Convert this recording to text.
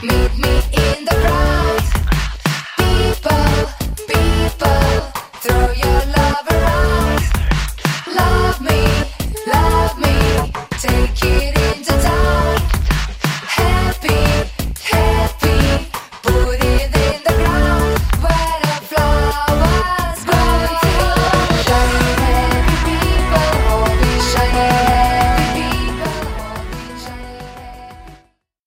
Meet me in